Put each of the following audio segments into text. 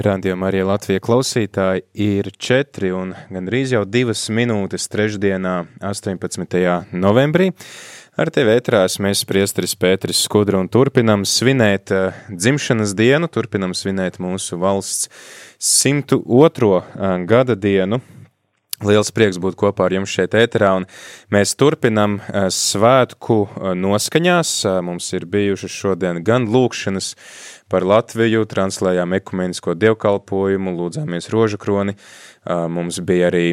Rādījumā arī Latvija klausītāji ir četri un gandrīz jau divas minūtes trešdienā, 18. novembrī. Ar tevi ētrās mēs, priesteris Pēteris Skudra, un turpinam svinēt uh, dzimšanas dienu, turpinam svinēt mūsu valsts 102. Uh, gada dienu, Liels prieks būt kopā ar jums šeit ēterā, mēs turpinam eh, svētku eh, noskaņās. Eh, mums ir bijušas šodien gan lūkšanas par Latviju, translējām ekumenisko dievkalpojumu, lūdzāmies rožu kroni, mums bija arī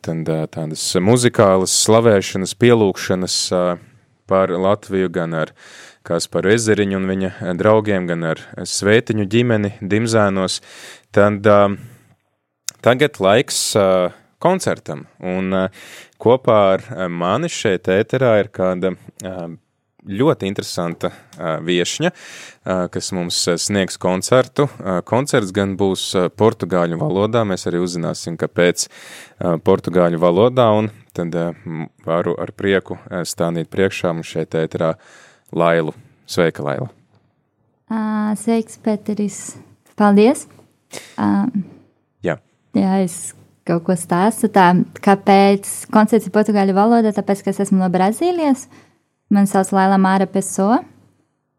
tādas muzikālas slavēšanas, pielūkšanas par Latviju, gan ar Kasparu Ezeriņu un viņa draugiem, gan ar svētiņu ģimeni Dimzēnos. Tad tagad laiks koncertam. Un uh, kopā ar uh, mani šeit ēterā ir kāda uh, ļoti interesanta viešņa, uh, kas mums sniegs koncertu. Koncerts gan būs portugāļu valodā, mēs arī uzzināsim, kāpēc portugāļu valodā, un tad varu ar prieku stāvīt priekšā mums šeit ēterā Lailu. Sveika, Laila! Uh, sveiks, Pēteris! Paldies! Uh, jā. Jā, es kaut ko stāstu. Tā, kāpēc koncerts ir portugāļu valodā? Tāpēc, ka es esmu no Brazīlijas. Man sauc Laila Māra Peso.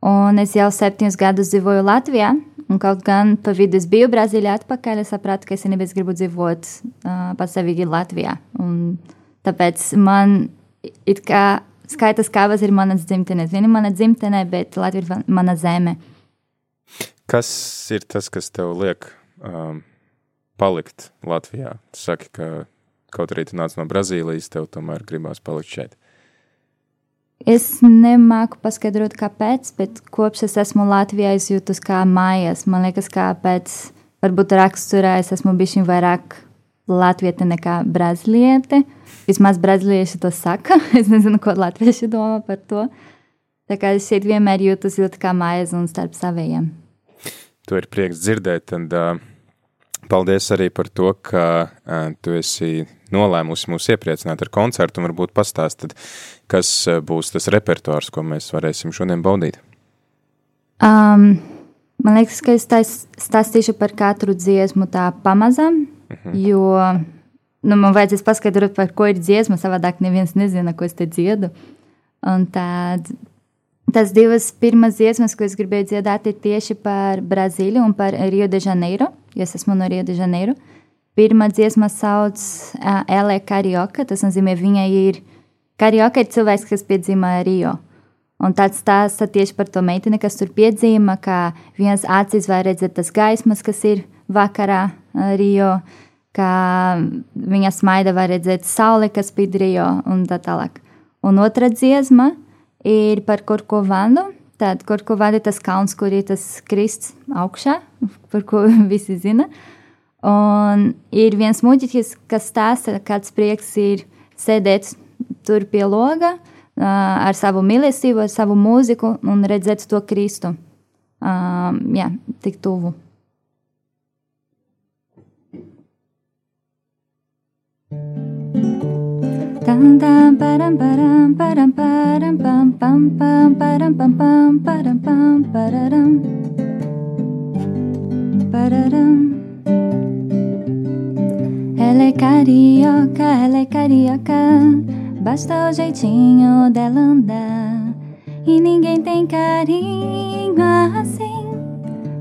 Un es jau septiņus gadus dzīvoju Latvijā. Un kaut gan pa vidu es biju Brazīlijā atpakaļ, es sapratu, ka es nebeidzot gribu dzīvot uh, pastāvīgi Latvijā. Un tāpēc man ir kā skaitas kāvas ir manas dzimtenes. Viena ir mana dzimtene, bet Latvija ir mana zeme. Kas ir tas, kas tev liek um, palikt Latvijā? Tu saki, ka kaut arī tu nāc no Brazīlijas, tev tomēr gribās palikt šeit. Es nemāku paskaidrot, kāpēc, bet kopš es esmu Latvijā, es jūtos kā mājās. Man liekas, kāpēc varbūt raksturā es esmu bijusi vairāk latvieta nekā brazīliete. Vismaz brazīlieši to saka. Es nezinu, ko latvieši domā par to. Tā kā es šeit vienmēr jūtos ļoti kā mājās un starp saviem. To ir prieks dzirdēt. Un, uh, Paldies arī par to, ka tu esi nolēmusi mūs iepriecināt ar koncertu un varbūt pastāstīt, kas būs tas repertuārs, ko mēs varēsim šodien baudīt. Um, man liekas, ka es stāstīšu par katru dziesmu tā pamazām, uh mhm. -huh. jo nu, man vajadzēs paskaidrot, par ko ir dziesma, savādāk neviens nezina, ko es te dziedu. Un tad tas divas pirmās dziesmas, ko es gribēju dziedāt, ir tieši par Brazīliju un par Rio de Janeiro jo es esmu no Rio de Janeiro. Pirmā dziesma sauc uh, Elē Karioka, tas nozīmē, viņa ir, Karioka ir cilvēks, kas piedzima Rio. Un tāds stāsta tieši par to meiteni, kas tur piedzīva, ka vienas acīs var redzēt tas gaismas, kas ir vakarā Rio, ka viņa smaida var redzēt sauli, kas spīd Rio un tā tālāk. Un otra dziesma ir par Korkovanu, Tad, kur ko vada tas kalns, kur ir tas krists augšā, par ko visi zina. Un ir viens muļķis, kas stāsta, kāds prieks ir sēdēt tur pie loga ar savu mīlestību, ar savu mūziku un redzēt to Kristu. Um, jā, tik tuvu. Ela é carioca, ela é carioca Basta o jeitinho dela andar E ninguém tem carinho assim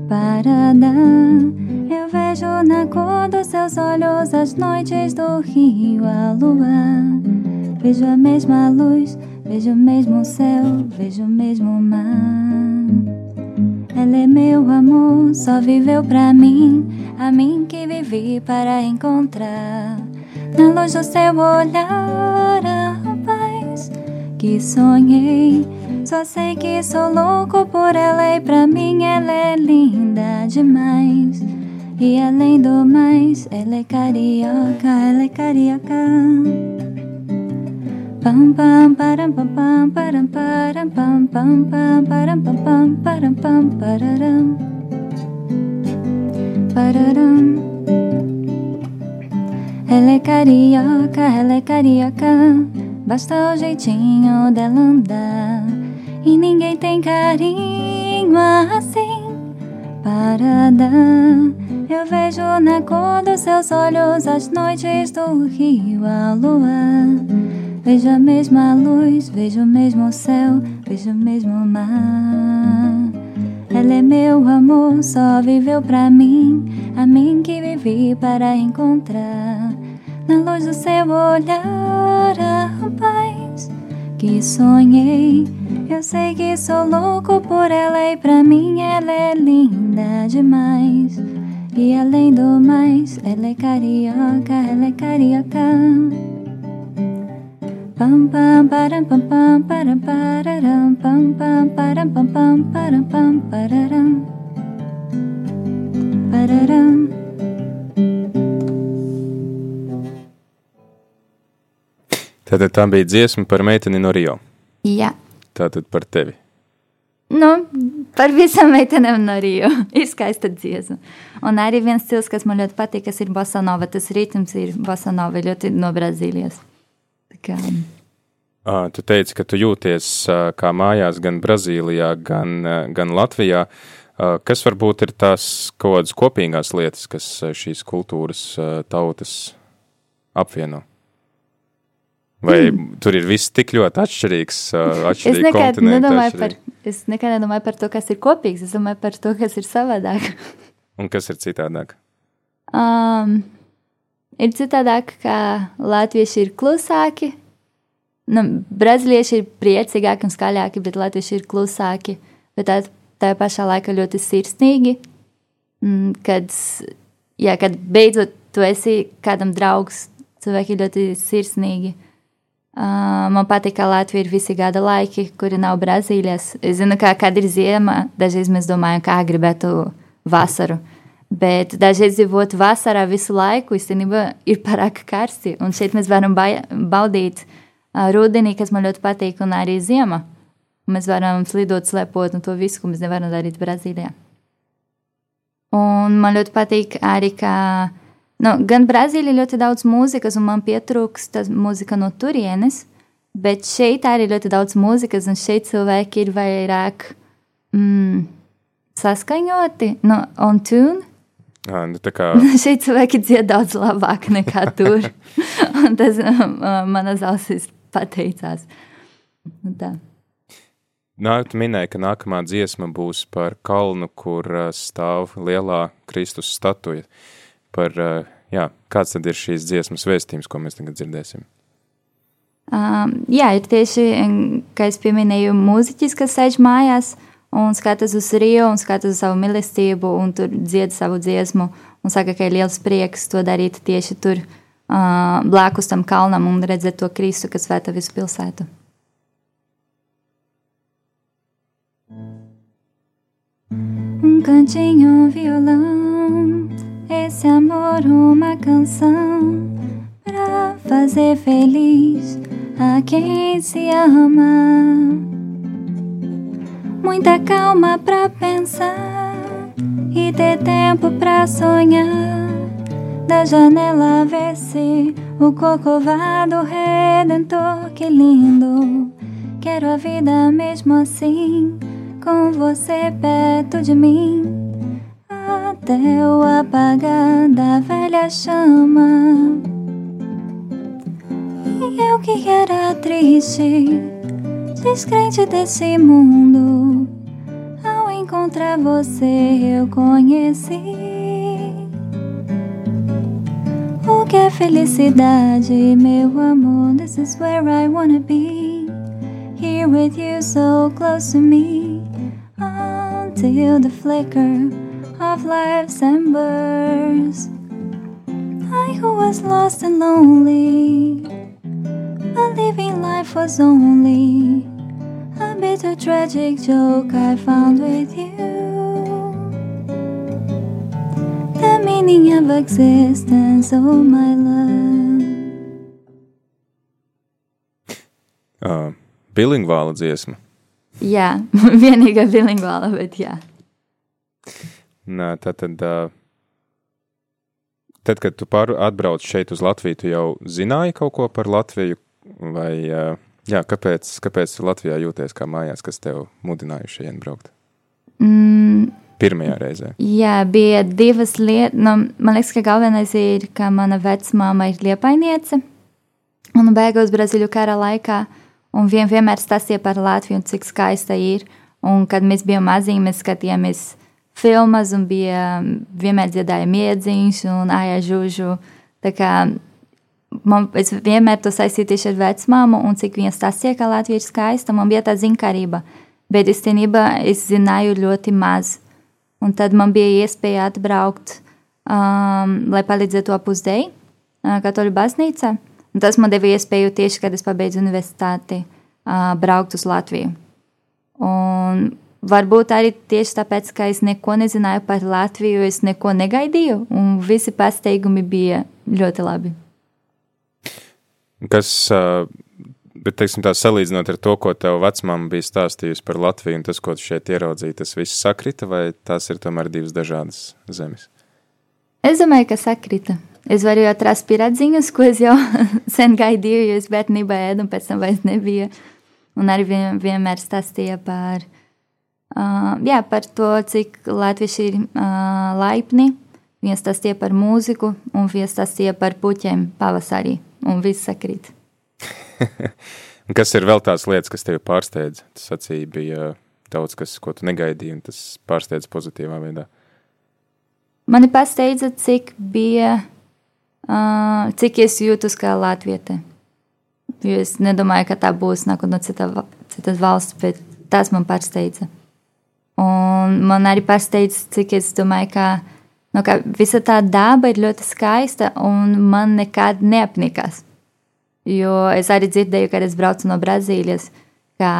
para dar Eu vejo na cor dos seus olhos as noites do rio a lua Vejo a mesma luz, vejo o mesmo céu, vejo o mesmo mar. Ela é meu amor, só viveu pra mim, a mim que vivi para encontrar. Na luz do seu olhar, a paz que sonhei. Só sei que sou louco por ela e pra mim ela é linda demais. E além do mais, ela é carioca, ela é carioca. Pam pam param pam pam param param pam pam pam param pam pam param pam pararam. Pararam. Ela é carioca, ela é carioca. Basta o jeitinho dela andar. E ninguém tem carinho assim. Para dar Eu vejo na cor dos seus olhos as noites do rio, a lua. Vejo a mesma luz, vejo o mesmo céu, vejo o mesmo mar. Ela é meu amor, só viveu pra mim, a mim que vivi para encontrar. Na luz do seu olhar, a paz que sonhei. Eu sei que sou louco por ela e pra mim ela é linda demais. E além do mais, ela é carioca, ela é carioca. Pam pam param pam pam param pararam pam pam param pam pam param pam pararam pararam Tātad tā bija dziesma par meiteni no Rio. Jā. Tātad par tevi. Nu, par visām meitenēm no Rio. ir skaista dziesma. Un arī viens stils, kas man ļoti patīk, kas ir bosanova. Tas ritms ir bosanova ļoti no Brazīlijas. À, tu teici, ka tu jūties kā mājās gan Brazīlijā, gan, gan Latvijā. Kas varbūt ir tās kaut kādas kopīgās lietas, kas šīs kultūras tautas apvieno? Vai mm. tur ir viss tik ļoti atšķirīgs? Es nekad, nedomāju par, es nekad nedomāju par to, kas ir kopīgs. Es domāju par to, kas ir savādāk. Un kas ir citādāk? Um, ir citādāk, ka latvieši ir klusāki. Nu, Brazīlieši ir priecīgāki un skaļāki, bet latvieši ir klusāki. Bet tā, tā pašā laikā ļoti sirsnīgi. Mm, kad, jā, kad beidzot tu esi kādam draugs, cilvēki ļoti sirsnīgi. Uh, man patīk, ka Latvija ir visi gada laiki, kuri nav Brazīlijas. Es zinu, ka, kad ir ziema, dažreiz mēs domājam, kā gribētu vasaru. Bet dažreiz dzīvot vasarā visu laiku īstenībā ir pārāk karsti. Un šeit mēs varam baudīt uh, rudenī, kas man ļoti patīk, un arī ziema. Mēs varam slidot, slepot un to visu, ko mēs nevaram darīt Brazīlijā. Un man ļoti patīk arī, ka Nu, gan Brazīlijā ļoti daudz mūzikas, un man pietrūkst mūzika no turienes, bet šeit arī ļoti daudz mūzikas, un šeit cilvēki ir vairāk mm, saskaņoti, no, on tune. À, nu kā... šeit cilvēki dzied daudz labāk nekā tur. un tas manas ausis pateicās. Nu tā. Nā, tu minēji, ka nākamā dziesma būs par kalnu, kur stāv lielā Kristus statuja. Uh, par, jā, kāds tad ir šīs dziesmas vēstījums, ko mēs tagad dzirdēsim? Um, jā, ir tieši, kā es pieminēju, mūziķis, kas sēž mājās un skatās uz Rio un skatās uz savu mīlestību un tur dzied savu dziesmu un saka, ka ir liels prieks to darīt tieši tur uh, blakus tam kalnam un redzēt to Kristu, kas svēta visu pilsētu. Um cantinho violão esse amor uma canção pra fazer feliz a quem se ama. Muita calma pra pensar e ter tempo pra sonhar. Da janela ver-se o cocovado redentor, que lindo. Quero a vida mesmo assim, com você perto de mim até o apagar da velha chama. E eu que era triste, descrente desse mundo, ao encontrar você eu conheci. O que é felicidade, meu amor? This is where I wanna be. Here with you, so close to me, until the flicker of life's embers. I who was lost and lonely, believing life was only a bitter tragic joke I found with you. The meaning of existence, oh my love. Uh, bilingvāla dziesma. Jā, vienīgā bilingvāla, bet jā. Nā, tad, tad, tad, kad tu pār, atbrauc šeit uz Latviju, tu jau zināji kaut ko par Latviju, vai jā, kāpēc, kāpēc Latvijā jūties kā mājās, kas tev mudināja šeit braukt? Mm, pirmajā reizē? Jā, bija divas lietas. Nu, man liekas, ka galvenais ir, ka mana vecmāma ir liepainiece un beigās Brazīļu kara laikā. Un vien, vienmēr stāstīja par Latviju un cik skaista ir. Un, kad mēs bijām maziņi, mēs skatījāmies filmas un bija vienmēr dziedājām iedziņš un āja žužu. Tā kā man, vienmēr to saistīju tieši ar vecmāmu un cik viņa stāstīja, ka Latvija ir skaista, man bija tā zinkārība. Bet īstenībā es zināju ļoti maz. Un tad man bija iespēja atbraukt, um, lai palīdzētu apusdei uh, katoļu baznīcā. Un tas man deva iespēju tieši, kad es pabeidzu universitāti, uh, braukt uz Latviju. Un varbūt arī tieši tāpēc, ka es neko nezināju par Latviju, es neko negaidīju, un visi pasteigumi bija ļoti labi. Kas Bet, teiksim, tā salīdzinot ar to, ko tev vecmāma bija stāstījusi par Latviju un tas, ko tu šeit ieraudzīji, tas viss sakrita, vai tās ir tomēr divas dažādas zemes? Es domāju, ka sakrita. Es varu atrast pieredziņas, ko es jau sen gaidīju, jo es bērnībā ēdu un pēc tam vairs nebija. Un arī vien, vienmēr stāstīja par, uh, jā, par to, cik latvieši ir uh, laipni. Viens stāstīja par mūziku un viens stāstīja par puķiem pavasarī. Un viss sakrīt. kas ir vēl tās lietas, kas tevi pārsteidz? Tas acī bija daudz kas, ko tu negaidīji, un tas pārsteidz pozitīvā veidā. Mani pārsteidza, cik bija, uh, cik es jūtos kā latviete. Jo es nedomāju, ka tā būs nākot no cita, citas valsts, bet tas man pārsteidza. Un man arī pārsteidz, cik es domāju, ka, nu, ka visa tā daba ir ļoti skaista un man nekad neapnikās. Jo es arī dzirdēju, kad es braucu no Brazīlijas, ka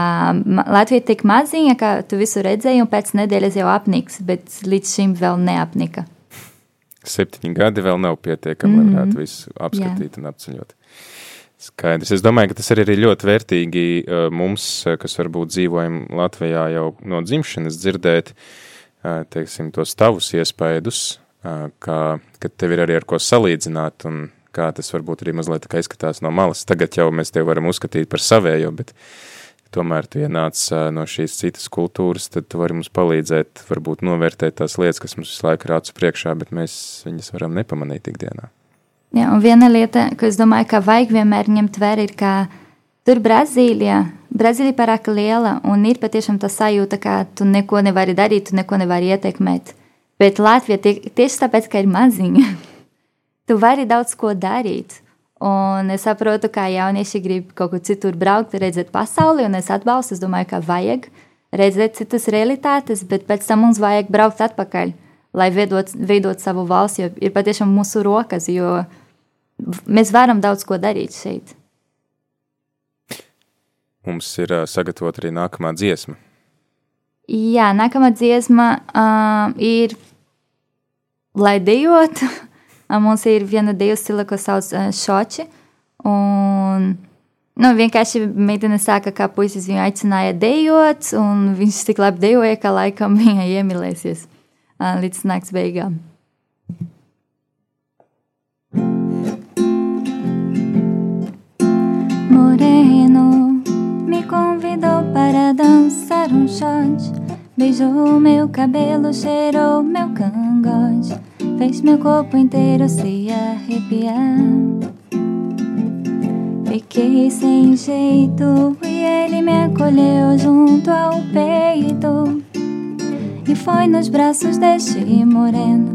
Latvija ir tik maziņa, ka tu visu redzēji, un pēc nedēļas jau apniks, bet līdz šim vēl neapnika. Septiņi gadi vēl nav pietiekami, mm -hmm. lai mhm. varētu visu apskatīt Jā. un apceļot. Skaidrs. Es domāju, ka tas arī ir ļoti vērtīgi uh, mums, kas varbūt dzīvojam Latvijā jau no dzimšanas, dzirdēt uh, teiksim, tos tavus iespaidus, ka, ka tev ir arī ar ko salīdzināt un kā tas varbūt arī mazliet izskatās no malas. Tagad jau mēs tevi varam uzskatīt par savējo, bet tomēr tu ienāc no šīs citas kultūras, tad tu vari mums palīdzēt, varbūt novērtēt tās lietas, kas mums visu laiku rāca priekšā, bet mēs viņas varam nepamanīt ikdienā. Jā, un viena lieta, ko es domāju, ka vajag vienmēr ņemt vērā, ir, ka tur Brazīlijā, Brazīlija pārāk liela un ir patiešām tā sajūta, ka tu neko nevari darīt, tu neko nevari ietekmēt. Bet Latvija tie, tieši tāpēc, ka ir maziņa, tu vari daudz ko darīt. Un es saprotu, kā jaunieši grib kaut kur citur braukt, redzēt pasauli, un es atbalstu. Es domāju, ka vajag redzēt citas realitātes, bet pēc tam mums vajag braukt atpakaļ, lai veidot, veidot savu valsti, jo ir patiešām mūsu rokas, jo mēs varam daudz ko darīt šeit. Mums ir uh, sagatavota arī nākamā dziesma. Jā, nākamā dziesma uh, ir Lai dejot. Mums ir viena deju stila, ko sauc šoči. Un, nu, vienkārši meitene saka, ka puisis viņu aicināja dejot, un viņš tik labi dejoja, ka laikam viņa iemīlēsies līdz nakts beigām. Moreno me convidou para dançar um shot. Beijou meu cabelo, cheirou meu cangote. Fez meu corpo inteiro se arrepiar. Fiquei sem jeito e ele me acolheu junto ao peito. E foi nos braços deste moreno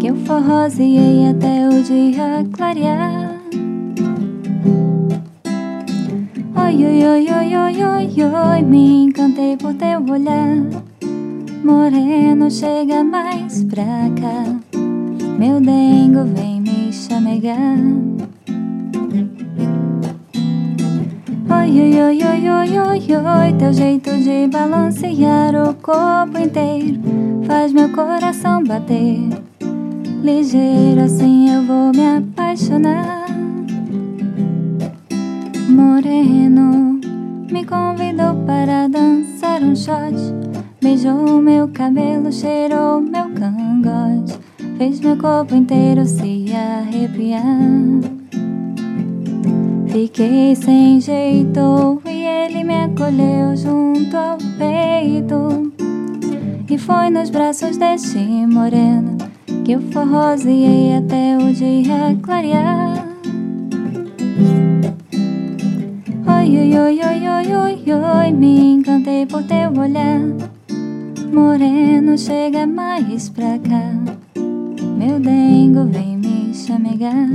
que eu forroseei até o dia clarear. Oi, oi, oi, oi, oi, oi, oi, me encantei por teu olhar. Moreno, chega mais pra cá. Meu dengo vem me chamegar. Oi, oi, oi, oi, oi, oi, oi, teu jeito de balancear o corpo inteiro faz meu coração bater. Ligeiro assim eu vou me apaixonar. Moreno me convidou para dançar um shot. Beijou meu cabelo, cheirou meu cangote. Fez meu corpo inteiro se arrepiar. Fiquei sem jeito e ele me acolheu junto ao peito. E foi nos braços deste moreno que eu forroseei até o dia clarear. Oi, oi, oi, oi, oi, oi, me encantei por teu olhar. Moreno, chega mais pra cá. Meu dengo vem me chamegar.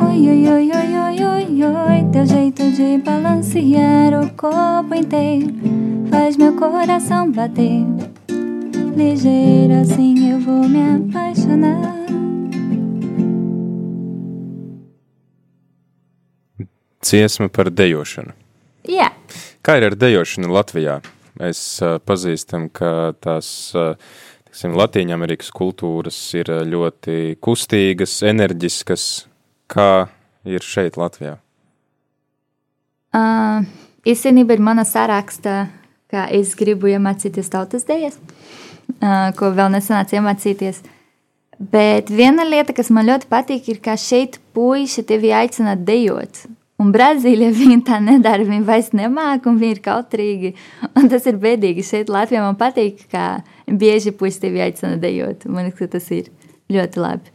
Oi, oi, oi, oi, oi, oi, oi, teu jeito de balancear o corpo inteiro faz meu coração bater. Ligeiro assim eu vou me apaixonar. Dziesma par dejošanu. Jā. Kā ir ar dejošanu Latvijā? Mēs uh, pazīstam, ka tās uh, Latīņa Amerikas kultūras ir ļoti kustīgas, enerģiskas. Kā ir šeit Latvijā? Uh, īstenībā ir mana saraksta, ka es gribu iemācīties tautas dēļas, uh, ko vēl nesanāca iemācīties. Bet viena lieta, kas man ļoti patīk, ir, ka šeit puiši tevi aicina dejot. Un Brazīlijā viņi tā nedara, viņi vairs nemāca, un viņi ir kautrīgi. Un tas ir bēdīgi. Šeit Latvijā man patīk, ka bieži puiši tevi aicina dejot. Man liekas, tas ir ļoti labi.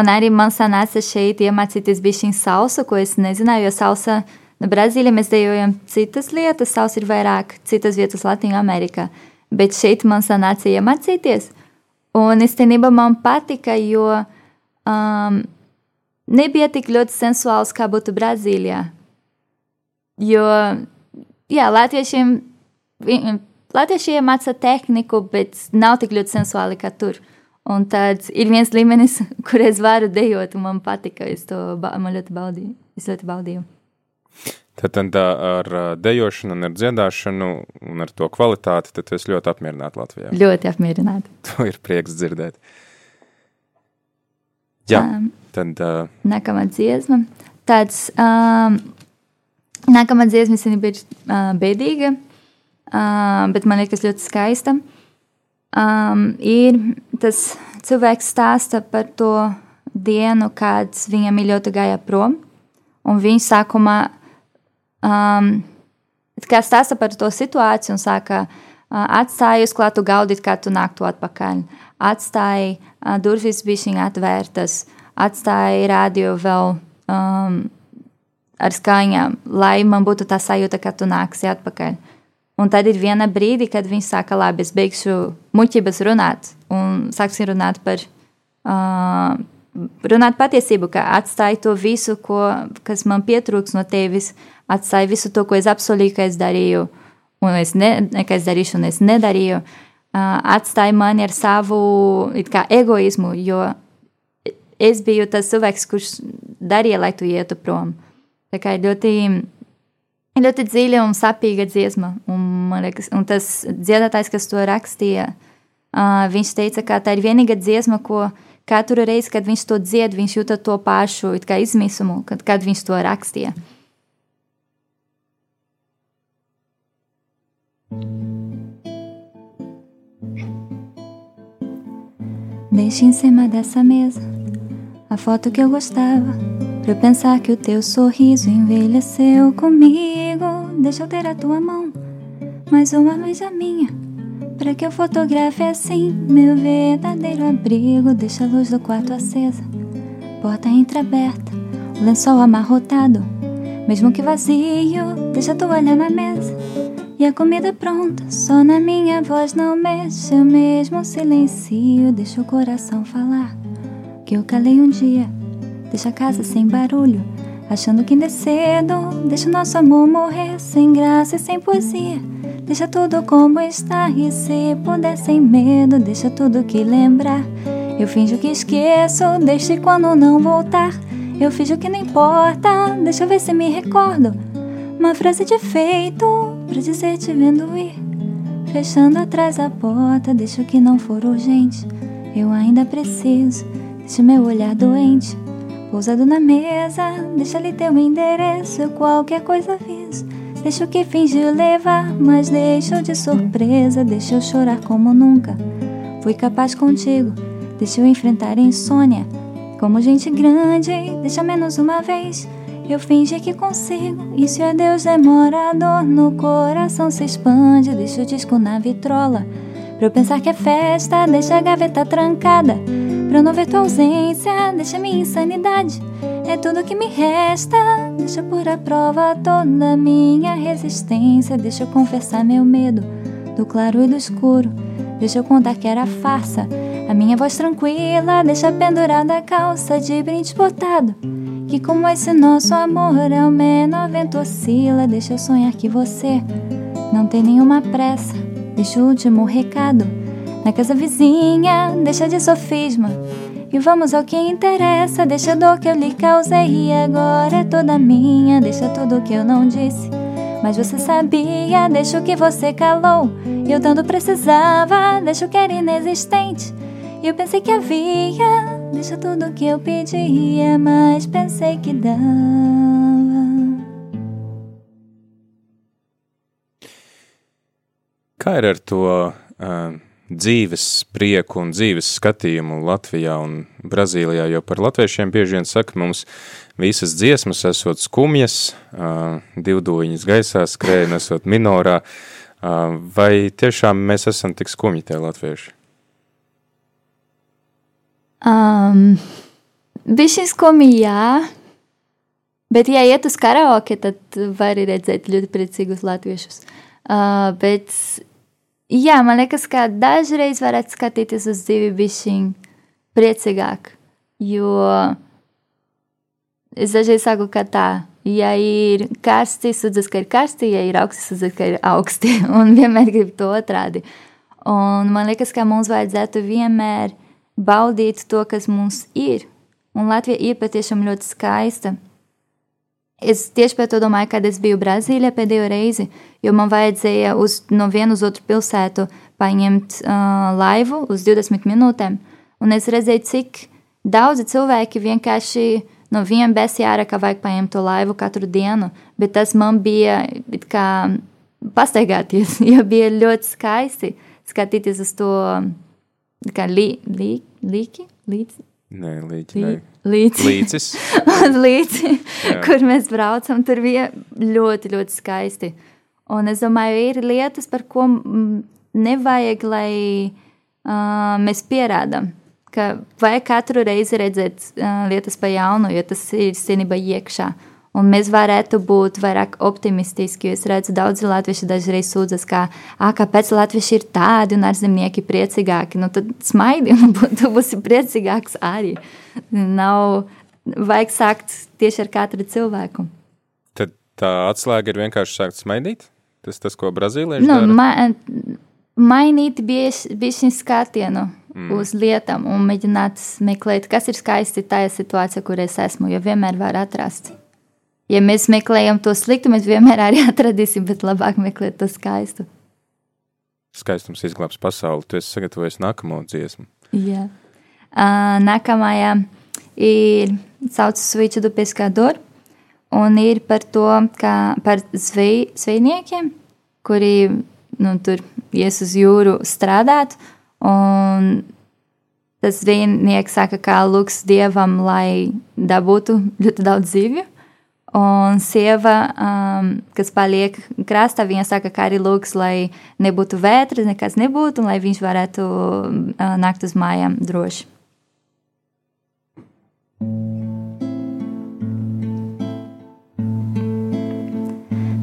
Un arī man sanāca šeit iemācīties bišķiņu salsu, ko es nezināju, jo salsa no Brazīlijā mēs dejojam citas lietas, salsa ir vairāk citas vietas Latvijā, Amerikā. Bet šeit man sanāca iemācīties. Un īstenībā man patika, jo um, nebija tik ļoti sensuāls, kā būtu Brazīlijā. Jo, jā, latviešiem, latviešiem māca tehniku, bet nav tik ļoti sensuāli kā tur. Un tāds ir viens līmenis, kur es varu dejot, un man patika, es to man ļoti baudīju. Es ļoti baudīju. Tad, tad ar dejošanu, un ar dziedāšanu un ar to kvalitāti, tad es ļoti apmierināti Latvijā. Ļoti apmierināti. To ir prieks dzirdēt. Jā, um, tad. Uh, nākamā dziesma. Tāds, um, nākamā dziesma īstenībā ir uh, bēdīga, uh, bet man liekas ļoti skaista. Um, ir tas cilvēks stāsta par to dienu, kad viņam ir ļoti gāja prom, un viņš sākumā um, stāsta par to situāciju un saka, uh, atstāju uz klātu gaudīt, kā tu nāktu atpakaļ. Atstāja uh, durvis bišķiņ atvērtas, atstāja radio vēl um, ar skaņām, lai man būtu tā sajūta, ka tu nāksi atpakaļ. Un tad ir viena brīdi, kad viņš saka, labi, es beigšu muļķības runāt un sāksim runāt par, uh, runāt patiesību, ka atstāju to visu, ko, kas man pietrūks no tevis, atstāju visu to, ko es apsolīju, ka es darīju, un es, ne, ka es darīšu, un es nedarīju. Atstāju mani ar savu kā, egoismu, jo es biju tas cilvēks, kurš darīja, lai tu ietu prom. Tā kā ļoti ļoti dziļa un sapīga dziesma. Un, liekas, un tas dziedātājs, kas to rakstīja, viņš teica, ka tā ir vienīgā dziesma, ko katru reizi, kad viņš to dzied, viņš jūta to pašu izmisumu, kad, kad viņš to rakstīja. Deixe em cima dessa mesa a foto que eu gostava. Pra eu pensar que o teu sorriso envelheceu comigo. Deixa eu ter a tua mão, mais uma vez a minha. Pra que eu fotografe assim meu verdadeiro abrigo. Deixa a luz do quarto acesa, porta entreaberta, o lençol amarrotado, mesmo que vazio. Deixa a toalha na mesa e a comida pronta. Só na minha voz não mexe, eu mesmo silencio. Deixa o coração falar que eu calei um dia. Deixa a casa sem barulho, achando que ainda é cedo. Deixa o nosso amor morrer sem graça e sem poesia. Deixa tudo como está e se puder sem medo, deixa tudo que lembrar. Eu finjo que esqueço, deixe quando não voltar. Eu finjo que não importa, deixa eu ver se me recordo. Uma frase de efeito pra dizer te vendo ir. Fechando atrás a porta, deixa o que não for urgente. Eu ainda preciso Deixa meu olhar doente pousado na mesa. Deixa ali teu endereço, qualquer coisa aviso. Deixa o que fingir levar, mas deixa de surpresa. Deixa eu chorar como nunca fui capaz contigo. Deixa eu enfrentar a insônia como gente grande. Deixa menos uma vez Eu fingi que consigo, se é Deus demora, a dor no coração se expande. Deixa o disco na vitrola, pra eu pensar que é festa, deixa a gaveta trancada. Pra eu não ver tua ausência, deixa minha insanidade. É tudo que me resta, deixa por a prova toda minha resistência. Deixa eu confessar meu medo do claro e do escuro. Deixa eu contar que era farsa. A minha voz tranquila deixa pendurada a calça de brinde botado. Que como esse nosso amor é o menor vento oscila. Deixa eu sonhar que você não tem nenhuma pressa. Deixa o último recado na casa vizinha. Deixa de sofisma. E vamos ao que interessa. Deixa a dor que eu lhe causei e agora é toda minha. Deixa tudo que eu não disse. Mas você sabia, deixa o que você calou. Eu tanto precisava, deixa o que era inexistente. Eu pensei que havia, deixa tudo que eu pedia, mas pensei que dava. Kā ir ar to uh, dzīves prieku un dzīves skatījumu Latvijā un Brazīlijā, jo par latviešiem bieži vien saka, mums visas dziesmas esot skumjas, uh, divdoņas gaisā skrēja, esot minorā, uh, vai tiešām mēs esam tik skumji tie latvieši? Um, Bišķi skumji, jā. Bet, ja iet uz karaoke, tad var arī redzēt ļoti priecīgus latviešus. Uh, bet, jā, man liekas, ka dažreiz varētu skatīties uz dzīvi bišķiņ priecīgāk. Jo es dažreiz saku, ka tā, ja ir karsti, sudzes, ka ir karsti, ja ir augsti, sudzes, ka ir augsti. Un vienmēr grib to otrādi. Un man liekas, ka mums vajadzētu vienmēr baudīt to, kas mums ir. Un Latvija ir patiešām ļoti skaista. Es tieši par to domāju, kad es biju Brazīlijā pēdējo reizi, jo man vajadzēja uz, no vienu uz otru pilsētu paņemt uh, laivu uz 20 minūtēm. Un es redzēju, cik daudzi cilvēki vienkārši no viena besija ārā, ka vajag paņemt to laivu katru dienu, bet tas man bija kā pastaigāties, jo bija ļoti skaisti skatīties uz to kā lī, lī, līķi, līdzi. Nē, līķi, nē. Līdzi. Līdzis. uz līdzi, kur mēs braucam, tur bija ļoti, ļoti skaisti. Un es domāju, ir lietas, par ko nevajag, lai uh, mēs pierādām. Ka vajag katru reizi redzēt uh, lietas pa jaunu, jo tas ir senībā iekšā. Uh, Un mēs varētu būt vairāk optimistiski, jo es redzu, daudzi latvieši dažreiz sūdzas, kā, ah, kāpēc latvieši ir tādi un ārzemnieki priecīgāki. Nu, tad smaidi, un tu būsi priecīgāks arī. Nav vajag sākt tieši ar katru cilvēku. Tad tā atslēga ir vienkārši sākt smaidīt? Tas tas, ko Brazīlieši nu, dara? Ma mainīt bieži skatienu mm. uz lietām un mēģināt meklēt, kas ir skaisti tajā situācijā, kur es esmu, jo vienmēr var atrast ja mēs meklējam to sliktu, mēs vienmēr arī atradīsim, bet labāk meklēt to skaistu. Skaistums izglābs pasauli. Tu esi sagatavojis nākamo dziesmu. Jā. Uh, nākamajā ir saucas Svīču du Pescador, un ir par to, kā par zvej, zvejniekiem, kuri nu, tur ies uz jūru strādāt, un tas zvejnieks saka, kā lūgs dievam, lai dabūtu ļoti daudz zivju. Un sieva, um, kas paliek krastā, viņa saka, ka arī lūgs, lai nebūtu vētras, nekas nebūtu, un lai viņš varētu uh, nākt uz mājām droši.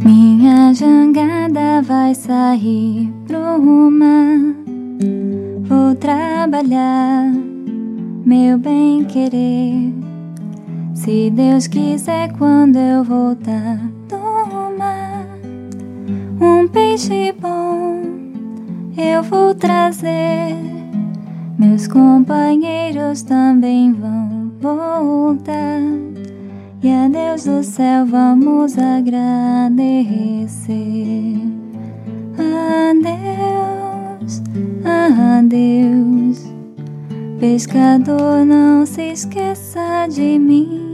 Minha jangada vai sair pro mar. Vou trabalhar, meu bem querer se Deus quiser, quando eu voltar do mar, um peixe bom eu vou trazer. Meus companheiros também vão voltar. E a Deus do céu vamos agradecer. Adeus, adeus. Pescador, não se esqueça de mim.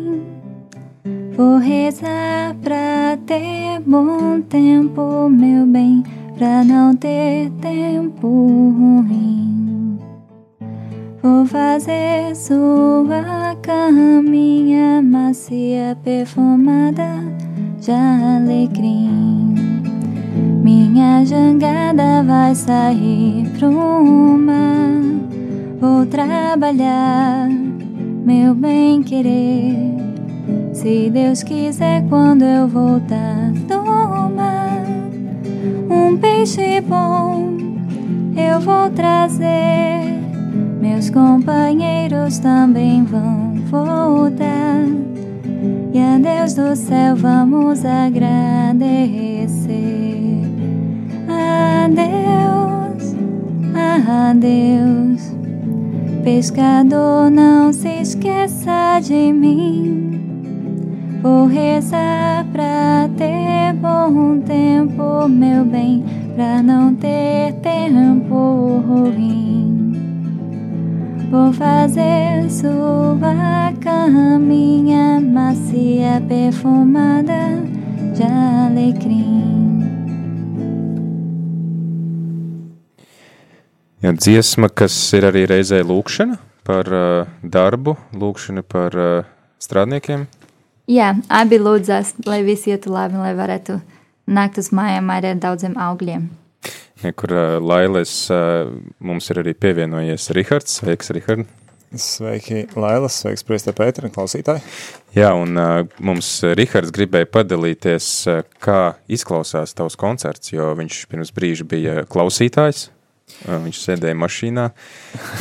Vou rezar pra ter bom tempo, meu bem, pra não ter tempo ruim. Vou fazer sua caminha macia, perfumada de alecrim. Minha jangada vai sair pro mar. Vou trabalhar, meu bem querer. Se Deus quiser, quando eu voltar do mar, um peixe bom eu vou trazer meus companheiros também vão voltar. E a Deus do céu vamos agradecer. A Deus, a pescador, não se esqueça de mim. Vou rezar pra ter bom tempo, meu bem, pra não ter tempo ruim. Vou fazer sua caminha macia, perfumada de alecrim. Ja, dziesma, kas ir arī reizē lūkšana par uh, darbu, lūkšana par uh, strādniekiem. Jā, abi lūdzas, lai viss ietu labi, lai varētu nākt uz mājām ar daudziem augļiem kur uh, Lailes uh, mums ir arī pievienojies Rihards. Sveiks, Rihard! Sveiki, Lailas, sveiks, Priestē Pētera klausītāji! Jā, un mums Rihards gribēja padalīties, kā izklausās tavs koncerts, jo viņš pirms brīža bija klausītājs. Viņš sēdēja mašīnā.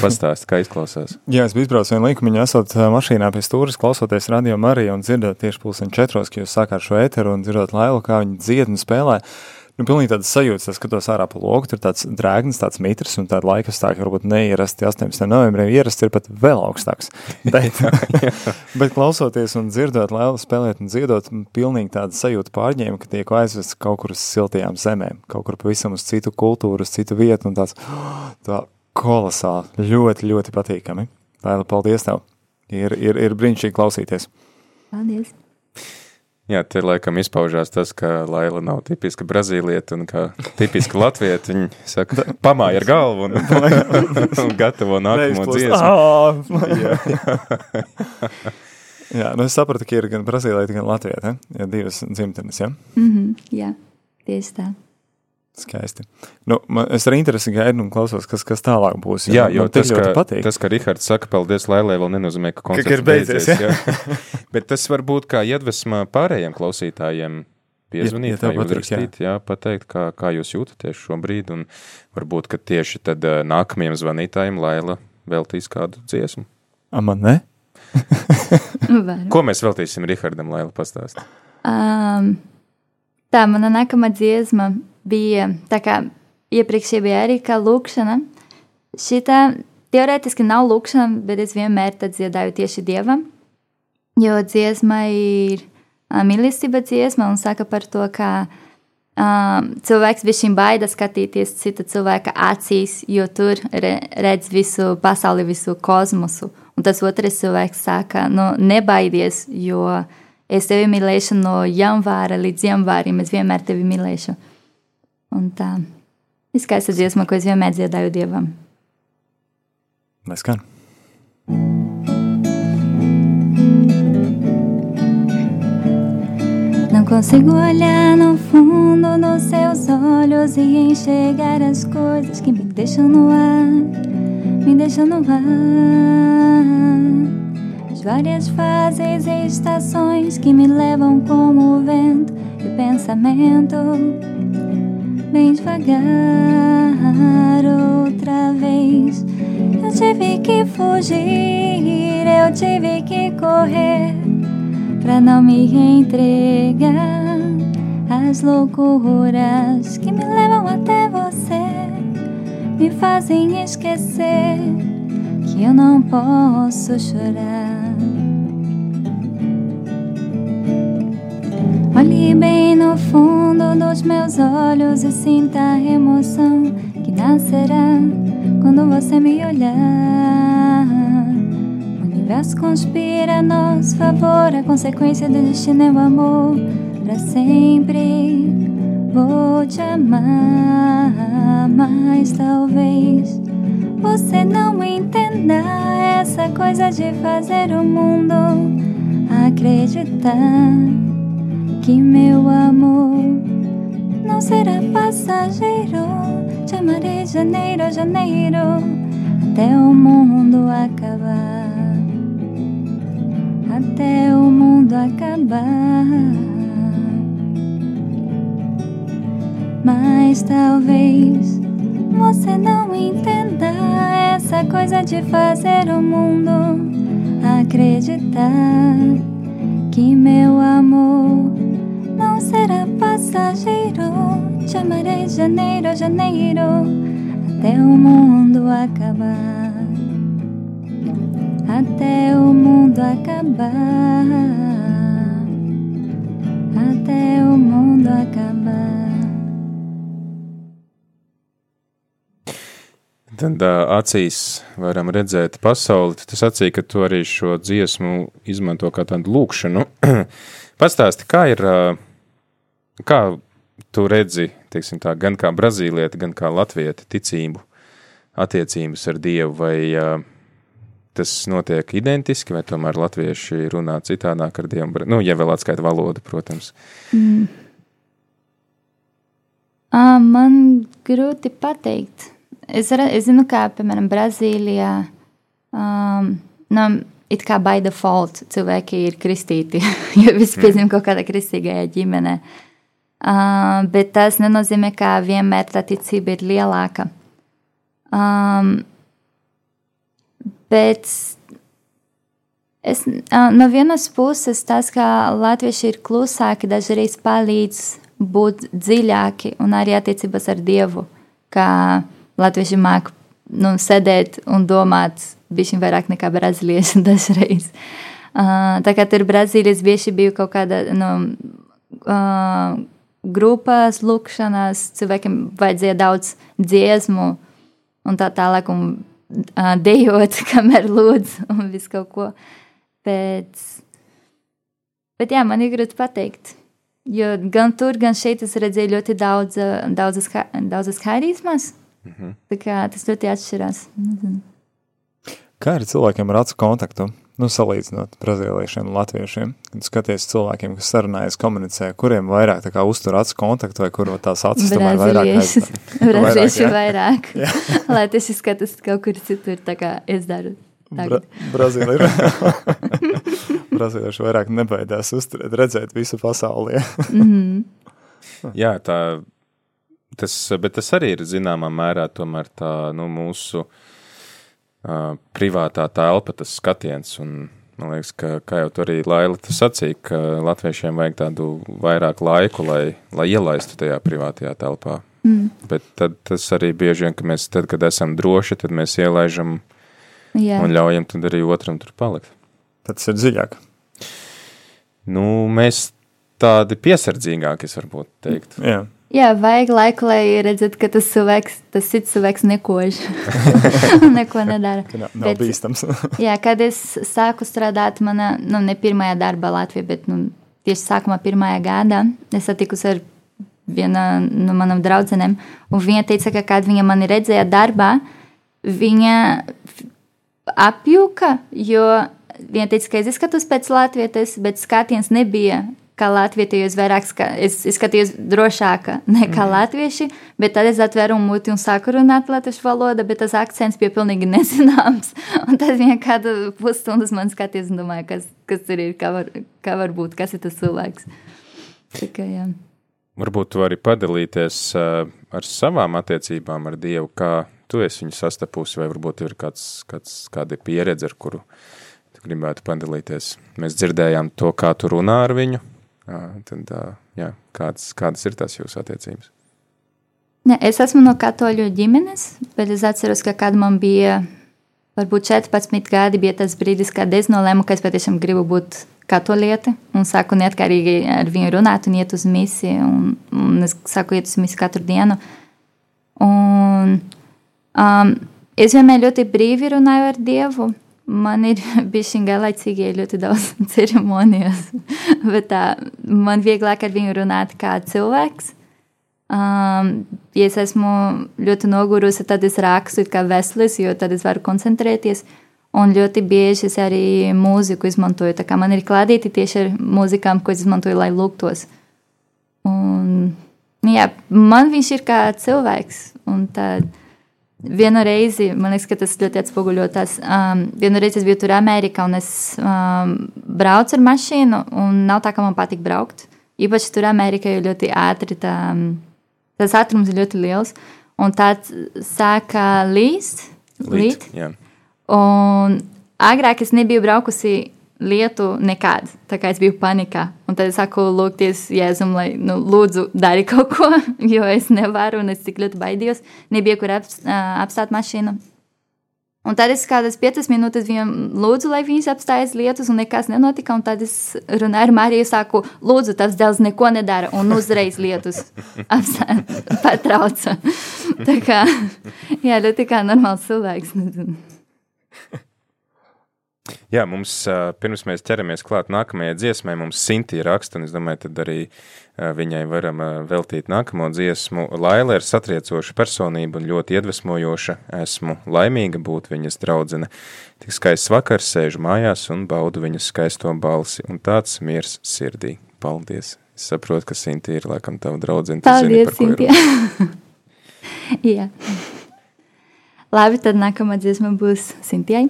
Pastāst, kā izklausās. Jā, es biju izbraucis vienu likumiņu, esot mašīnā pie stūres, klausoties radio Mariju un dzirdot tieši pulsen četros, ka jūs sākāt šo eteru un dzirdot Lailu, kā viņa dzied un spēlē. Uh, nu, pilnīgi tādas sajūtas, es skatos ārā pa logu, tur tāds drēgnis, tāds mitrs, un tāda laika stāvokļa varbūt neierasti 18. novembrī, ierasts ir pat vēl augstāks. Bet, bet klausoties un dzirdot Lēlu spēlēt un dziedot, pilnīgi tāda sajūta pārņēma, ka tiek aizvests kaut kur uz siltajām zemēm, kaut kur pavisam uz citu kultūru, uz citu vietu, un tāds tā kolosāli, ļoti, ļoti patīkami. Lēla, paldies tev! Ir, ir, ir brīnišķīgi klausīties! Paldies! Jā, te laikam izpaužās tas, ka Laila nav tipiska brazīlieta un kā tipiska latvieta. Viņa saka, pamāja ar galvu un, un gatavo nākamo dziesmu. jā, jā. jā, nu es sapratu, ka ir gan brazīlieta, gan latvieta, ja divas dzimtenes, ja? Mm -hmm, jā, tieši tā. Skaisti. Nu, man, es ar interesi gaidu un klausos, kas, kas tālāk būs. Jā, jo tas, ka, patīk. tas, ka Rihards saka, paldies Lailai, vēl nenozīmē, ka koncerts ka ir beidzies. beidzies jā. Bet tas var būt kā iedvesma pārējiem klausītājiem piezvanīt, ja, ja uzrakstīt, jā. jā, pateikt, kā, kā jūs jūtaties šobrīd, un varbūt, ka tieši tad uh, nākamajam zvanītājiem Laila veltīs kādu dziesmu. A, man ne? Ko mēs veltīsim Rihardam, Laila pastāst? Um, tā, mana nākamā dziesma bija tā kā iepriekš bija arī kā lūkšana. Šitā teorētiski nav lūkšana, bet es vienmēr dziedāju tieši dievam, jo dziesma ir mīlestība dziesma un saka par to, ka um, cilvēks bija baida skatīties cita cilvēka acīs, jo tur re, redz visu pasauli, visu kosmosu. Un tas otrs cilvēks saka, nu, nebaidies, jo es tevi mīlēšu no janvāra līdz janvārim, es vienmēr tevi mīlēšu. Un tā ir skaista dziesma, ko es vienmēr dziedāju dievam. Lai skan! Não consigo olhar no fundo dos seus olhos e enxergar as coisas que me deixam no ar, me deixam no ar. As várias fases e estações que me levam como o vento e o pensamento bem devagar outra vez. Eu tive que fugir, eu tive que correr pra não me entregar às loucuras que me levam até você, me fazem esquecer que eu não posso chorar. Olhe bem no fundo dos meus olhos e sinta a emoção que nascerá quando você me olhar. O universo conspira a nosso favor, a consequência do destino é o amor. Para sempre vou te amar, mas talvez você não entenda essa coisa de fazer o mundo acreditar que meu amor não será passageiro. Te amarei janeiro, janeiro, até o mundo acabar. Até o mundo acabar. Mas talvez você não entenda essa coisa de fazer o mundo acreditar que meu amor será passageiro. Te amarei janeiro, janeiro, até o mundo acabar. Até o mundo acabar. Até o mundo acabar. Tad acīs varam redzēt pasauli. Tu sacīji, ka tu arī šo dziesmu izmanto kā tādu lūkšanu. Pastāsti, kā ir, kā tu redzi, teiksim tā, gan kā brazīlieti, gan kā latvieti ticību, attiecības ar Dievu, vai uh, tas notiek identiski, vai tomēr latvieši runā citādāk ar Dievu, nu, ja vēl atskaita valodu, protams. Mm. À, man grūti pateikt. Es, es zinu, kā piemēram Brazīlijā. Um, nu, it kā by default cilvēki ir kristīti, jo visi piedzim kaut kādā kristīgajā ģimenē. Uh, bet tas nenozīmē, ka vienmēr tā ticība ir lielāka. Um, bet es, uh, no vienas puses tas, ka latvieši ir klusāki, dažreiz palīdz būt dziļāki un arī attiecības ar Dievu. Kā latvieši māca nu, sēdēt un domāt bišķiņ vairāk nekā brazīlieši dažreiz. Uh, tā kā tur Brazīlijas bieži bija kaut kāda nu, uh, grupas, lūkšanas, cilvēkiem vajadzēja daudz dziesmu un tā tālāk, un uh, dejot, kamēr lūdzu, un visu kaut ko. Bet, bet jā, man ir grūti pateikt. Jo gan tur, gan šeit es redzēju ļoti daudz, daudzas, daudzas harizmas. -hmm. Tā kā tas ļoti atšķirās. Nezinu. Kā ir cilvēkiem ar acu kontaktu? Nu, salīdzinot brazīliešiem un latviešiem, kad skaties cilvēkiem, kas sarunājas, komunicē, kuriem vairāk tā kā uztur acu kontaktu vai kur tās acis tomēr vairāk aizstāv? Brazīlieši vairāk. Lai tas izskatās kaut kur citur, tā kā es daru. Bra Brazīlija. Brazīlieši vairāk nebaidās uzturēt, redzēt visu pasaulē. mm -hmm. Jā, tā Tas, bet tas arī ir zināmā mērā tomēr tā nu, mūsu uh, privātā telpa, tas skatiens. Un, man liekas, ka, kā jau tur arī Laila sacīja, ka latviešiem vajag tādu vairāk laiku, lai, lai ielaistu tajā privātajā telpā. Mm. Bet tad tas arī bieži vien, ka mēs, tad, kad esam droši, tad mēs ielaižam Jā. un ļaujam tad arī otram tur palikt. Tad tas ir dziļāk. Nu, mēs tādi piesardzīgāki, es varbūt teiktu. Jā. Jā, vajag laiku, lai redzētu, ka tas cilvēks, tas cits cilvēks nekož neko nedara. Nav, nav bet, bīstams. jā, kad es sāku strādāt manā, nu, ne pirmajā darbā Latvijā, bet, nu, tieši sākumā pirmajā gadā, es satikus ar viena no manām draudzenēm, un viņa teica, ka, kad viņa mani redzēja darbā, viņa apjuka, jo viņa teica, ka es izskatos pēc latvietes, bet skatiens nebija kā latvietījos vairāk, ska, es, es skatījos drošāka nekā mm. latvieši, bet tad es atvēru muti un sāku runāt latviešu valodu, bet tas akcents bija pilnīgi nezināms. Un tad vienā kādu pusstundas man skatījās un domāju, kas, kas tur ir, kā var, kā var būt, kas ir tas cilvēks. Tikai, jā. Varbūt tu vari padalīties uh, ar savām attiecībām ar Dievu, kā tu esi viņu sastapusi, vai varbūt ir kāds, kāds, kāda pieredze, ar kuru tu gribētu padalīties. Mēs dzirdējām to, kā tu runā ar viņu, tad, jā, kādas, kādas ir tās jūsu attiecības? Ne, es esmu no katoļu ģimenes, bet es atceros, ka kad man bija varbūt 14 gadi, bija tas brīdis, kad es nolēmu, ka es patiešām gribu būt katolieti un sāku neatkarīgi ar viņu runāt un iet uz misiju. Un, un es sāku iet uz misiju katru dienu. Un, um, es vienmēr ļoti brīvi runāju ar Dievu. Man ir bijusi garlaicīgi ļoti daudz ceremonijas, bet tā, man vieglāk ar viņu runāt kā cilvēks. Um, ja es esmu ļoti nogurusi, tad es rakstu kā veslis, jo tad es varu koncentrēties. Un ļoti bieži es arī mūziku izmantoju. Tā kā man ir klādīti tieši ar mūzikām, ko es izmantoju, lai lūgtos. Un, jā, man viņš ir kā cilvēks. Un tad vienu reizi, man liekas, ka tas ļoti atspoguļo tas. Um, vienu reizi es biju tur Amerikā un es um, braucu ar mašīnu, un nav tā, ka man patīk braukt. Īpaši tur Amerikā ir ļoti ātri, tā, tas ātrums ir ļoti liels. Un tāds sāka līst. Līt, līt. Un agrāk es nebiju braukusi lietu nekad, tā kā es biju panikā. Un tad es saku, lūgties Jēzum, lai, nu, lūdzu, dari kaut ko, jo es nevaru un es tik ļoti baidījos. Nebija, kur ap, apstāt mašīnu. Un tad es kādas piecas minūtes viņam lūdzu, lai viņš apstājas lietus, un nekas nenotika. Un tad es runāju ar Mariju, saku, lūdzu, tas dēls neko nedara, un uzreiz lietus patrauca. tā kā, jā, ļoti kā normāls cilvēks. Jā, mums pirms mēs ķeramies klāt nākamajai dziesmai, mums Sintīja raksta, un es domāju, tad arī viņai varam veltīt nākamo dziesmu. Laila ir satriecoša personība un ļoti iedvesmojoša. Esmu laimīga būt viņas draudzene. Tik skaists vakars, sēžu mājās un baudu viņas skaisto balsi, un tāds miers sirdī. Paldies! Es saprotu, ka Sintīja ir laikam tava draudzene. Paldies, Sintīja! Jā. Labi, tad nākamā dziesma būs Sintijai.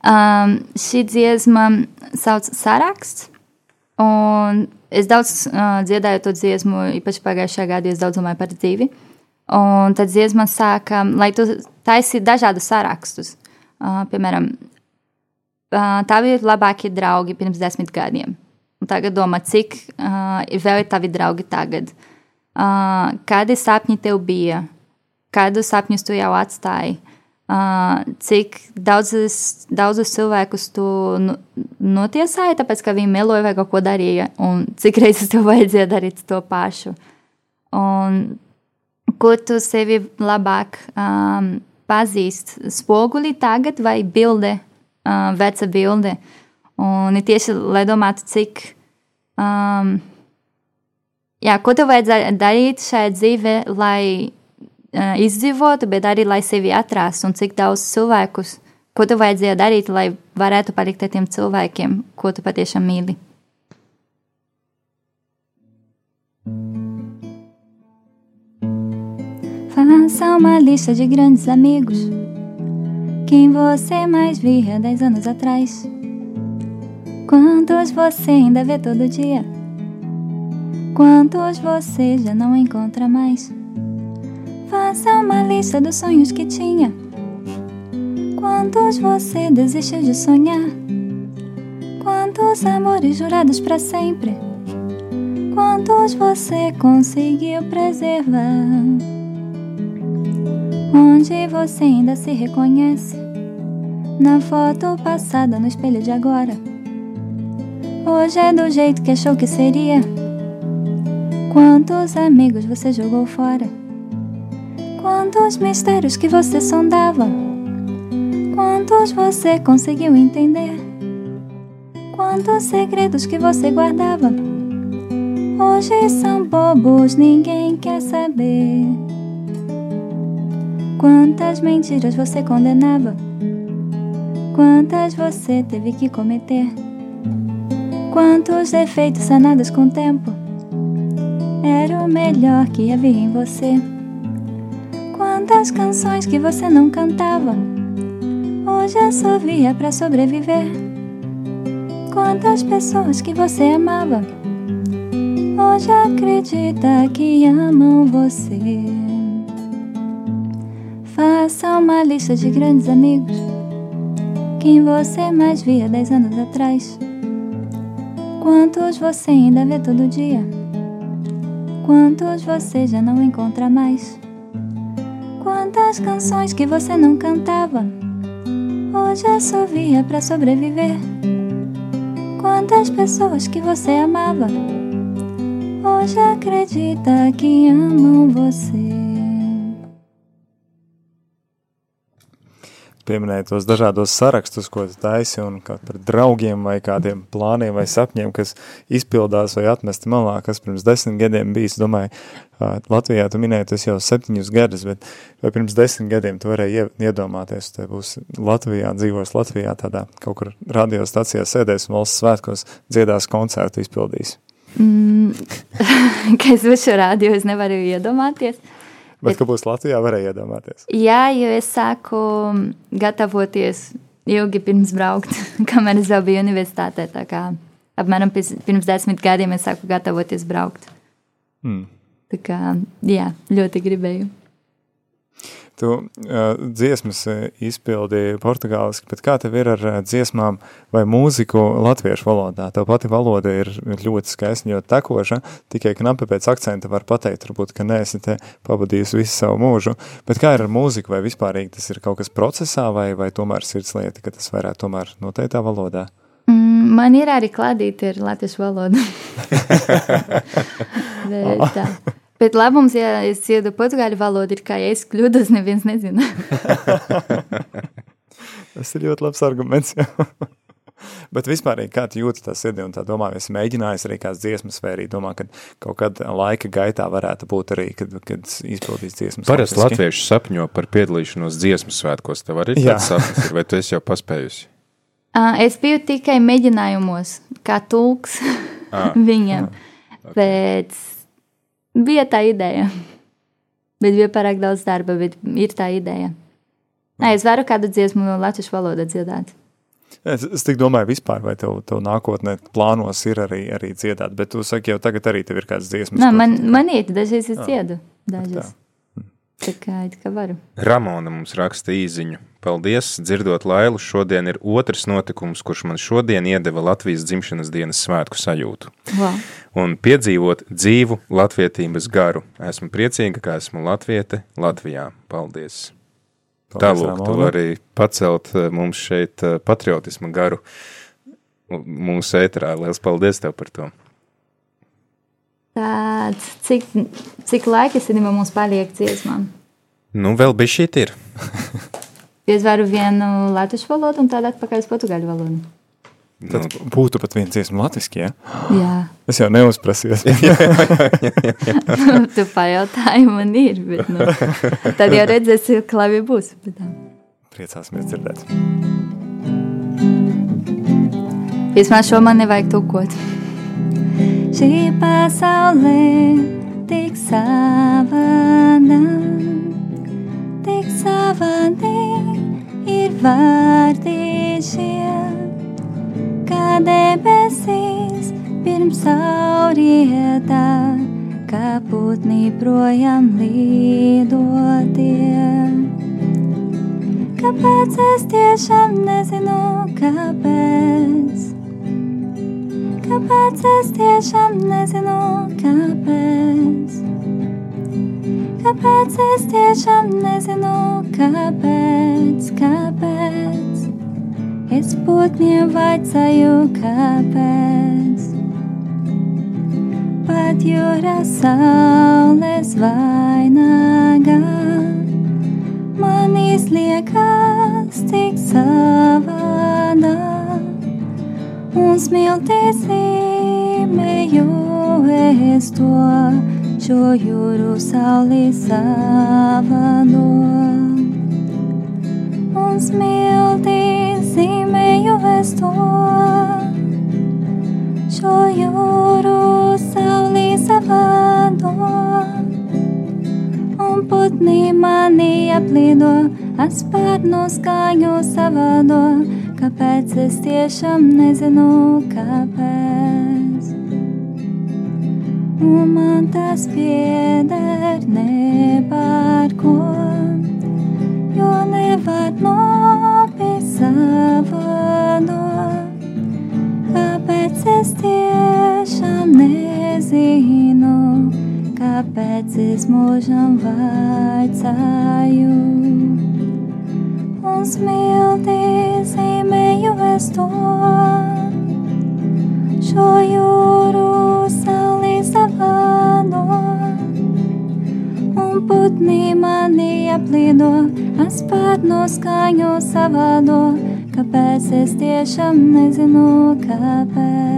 Um, šī dziesma sauc Saraksts, un es daudz uh, dziedāju to dziesmu, īpaši pagājušajā gadā, es daudz domāju par dzīvi. Un tad dziesma sāka, lai tu taisi dažādus sarakstus. Uh, piemēram, uh, tavi labākie draugi pirms desmit gadiem. Un tagad domā, cik uh, vēl ir tavi draugi tagad. Uh, kādi sapņi tev bija? Kādus sapņus tu jau atstāji? Uh, cik daudzus, daudzus cilvēkus tu nu, notiesāji, tāpēc ka viņi meloja vai kaut ko darīja, un cik reizes tev vajadzēja darīt to pašu. Un ko tu sevi labāk um, pazīst? Spoguli tagad vai bilde, uh, veca bilde? Un ir tieši, lai domātu, cik. Um, jā, ko tev vajadzēja darīt šajā dzīvē, lai izdzīvotu, bet arī lai sevi atrastu un cik daudz cilvēkus, ko tu vajadzēja darīt, lai varētu palikt ar tiem cilvēkiem, ko tu patiešām mīli. Faça uma lista de grandes amigos. Quem você mais via dez anos atrás? Quantos você ainda vê todo dia? Quantos você já não encontra mais? Faça uma lista dos sonhos que tinha. Quantos você desistiu de sonhar? Quantos amores jurados para sempre? Quantos você conseguiu preservar? Onde você ainda se reconhece? Na foto passada, no espelho de agora. Hoje é do jeito que achou que seria. Quantos amigos você jogou fora? Quantos mistérios que você sondava? Quantos você conseguiu entender? Quantos segredos que você guardava? Hoje são bobos, ninguém quer saber. Quantas mentiras você condenava? Quantas você teve que cometer? Quantos defeitos sanados com o tempo? Era o melhor que havia em você. Quantas canções que você não cantava, hoje é só via para sobreviver. Quantas pessoas que você amava, hoje acredita que amam você. Faça uma lista de grandes amigos, quem você mais via dez anos atrás. Quantos você ainda vê todo dia? Quantos você já não encontra mais? Quantas canções que você não cantava, hoje é só via para sobreviver. Quantas pessoas que você amava, hoje acredita que amam você. Pieminēji tos dažādos sarakstus, ko tu taisi, un par draugiem vai kādiem plāniem vai sapņiem, kas izpildās vai atmesti malā, kas pirms desmit gadiem bijis. Domāju, Latvijā tu minēji, tas jau septiņus gadus, bet vai pirms desmit gadiem tu varēji iedomāties, te būs Latvijā, dzīvos Latvijā tādā kaut kur radiostacijā sēdēs un valsts svētkos dziedās koncertu izpildīs? Mm, ka es šo rādio es nevaru iedomāties. Bet, ka būs Latvijā, varēja iedomāties. Jā, jo es sāku gatavoties ilgi pirms braukt, kamēr es vēl biju universitātē. Apmēram pirms desmit gadiem es sāku gatavoties braukt. Mm. Tā kā, jā, ļoti gribēju. Tu uh, dziesmas izpildīji portugāliski, bet kā tev ir ar dziesmām vai mūziku latviešu valodā? Tev pati valoda ir ļoti skaista, ļoti tekoša, tikai knapi pēc akcenta var pateikt, varbūt, ka neesi te pavadījusi visu savu mūžu, bet kā ir ar mūziku vai vispārīgi tas ir kaut kas procesā vai, vai tomēr sirds lieta, ka tas varētu tomēr noteiktā valodā? Mm, man ir arī kladīti ar latviešu valodu. bet, tā. Bet labums, ja es iedu portugāļu valodu, ir, ka, ja es kļūdos, neviens nezina. Tas ir ļoti labs arguments. Bet vispār, kā tu jūti tā sirdī un tā domā, es mēģināju arī kādas dziesmas, vai arī domā, ka kaut kad laika gaitā varētu būt arī, kad, kad izpildīs dziesmas. Parasti latvieši sapņo par piedalīšanos dziesmu svētkos. Tev arī tāds sapnis ir, vai tu esi jau paspējusi? Es biju tikai mēģinājumos, kā tulks viņam. Okay. Pēc Bija tā ideja. Bet bija pārāk daudz darba, bet ir tā ideja. Nē, es varu kādu dziesmu no latviešu valodas dziedāt. Es, es tik domāju, vispār, vai tev, tev nākotnē plānos ir arī, arī dziedāt, bet tu saki, jau tagad arī tev ir kāds dziesmas. Nē, man, man iet, dažreiz es dziedu. Dažas. Tā kā, kā varu. Ramona mums raksta īziņu. Paldies, dzirdot Lailu. Šodien ir otrs notikums, kurš man šodien iedeva Latvijas dzimšanas dienas svētku sajūtu. Wow. Un piedzīvot dzīvu latvietības garu. Esmu priecīga, ka esmu latviete Latvijā. Paldies! Paldies Tā lūk, tu vari pacelt eh, mums šeit eh, patriotismu garu mūsu ēterā. Liels paldies tev par to! Tāds, cik, cik laika īstenībā mums paliek dziesmām? Nu, vēl bija šī ir. es varu vienu latviešu valodu un tādu atpakaļ uz portugāļu valodu. Tad nu. būtu pat viens dziesmu latviski, ja? Jā. Es jau neuzprasījos. nu, tu pajautāji, man ir, bet nu, tad jau redzēsi, ka labi būs. Bet, Priecāsimies dzirdēt. Vismaz šo man nevajag tūkot. Šī pasaulē tik savāda, tik savādi ir vārdi šie, kā debesīs pirms saurietā, kā putni projām lidotie. Kāpēc es tiešām nezinu, kāpēc? Kāpēc es tiešām nezinu, kāpēc? Kāpēc es tiešām nezinu, kāpēc? Kāpēc? Es putniem vaicāju, kāpēc? Pat jūra saules vainagā man izliekas tik savādāk un smiltīs īmēju es to šo jūru saulī savano. Un smiltīs īmēju es to šo jūru saulī savano. Un putni mani aplido, asparnu skaņu savado kāpēc es tiešām nezinu, kāpēc. Un man tas pieder nepār ko, jo nevar nopīt savado. Kāpēc es tiešām nezinu, kāpēc es mūžam vaicāju un smiltīs zīmēju es to. Šo jūru saulī savāno, un putni mani aplido, es pārno skaņu savādo, kāpēc es tiešām nezinu, kāpēc.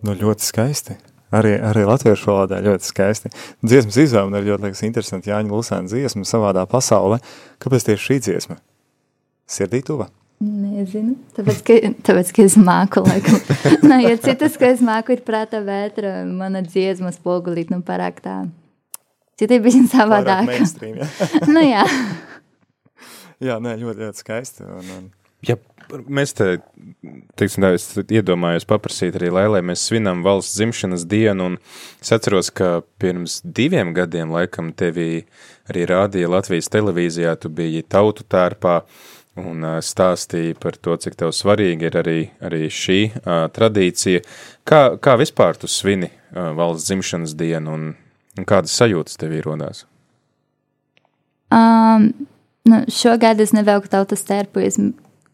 Nu, ļoti skaisti. Arī, arī latviešu valodā ļoti skaisti. Dziesmas izvēle ir ļoti liekas, interesanti. Jāņa Lusēna dziesma savādā pasaulē. Kāpēc tieši šī dziesma? Sirdī tuva? Nezinu, tāpēc, ka, tāpēc, ka es māku, laikam. nu, ja citas, ka es māku, ir prāta vētra, mana dziesma spogulīt, nu, parāk tā. Citi bija savādāk. Ja? nu, jā. jā, nē, ļoti, ļoti skaisti. Un, un... Ja mēs te, teiksim, tā, es iedomājos paprasīt arī, lai, lai mēs svinam valsts dzimšanas dienu, un es atceros, ka pirms diviem gadiem, laikam, tevi arī rādīja Latvijas televīzijā, tu biji tautu tērpā, uh, un stāstīja par to, cik tev svarīgi ir arī, arī šī uh, tradīcija. Kā, kā vispār tu svini uh, valsts dzimšanas dienu un, un kādas sajūtas tev ir rodās? Um, nu, šogad es nevelku tautas terpu, es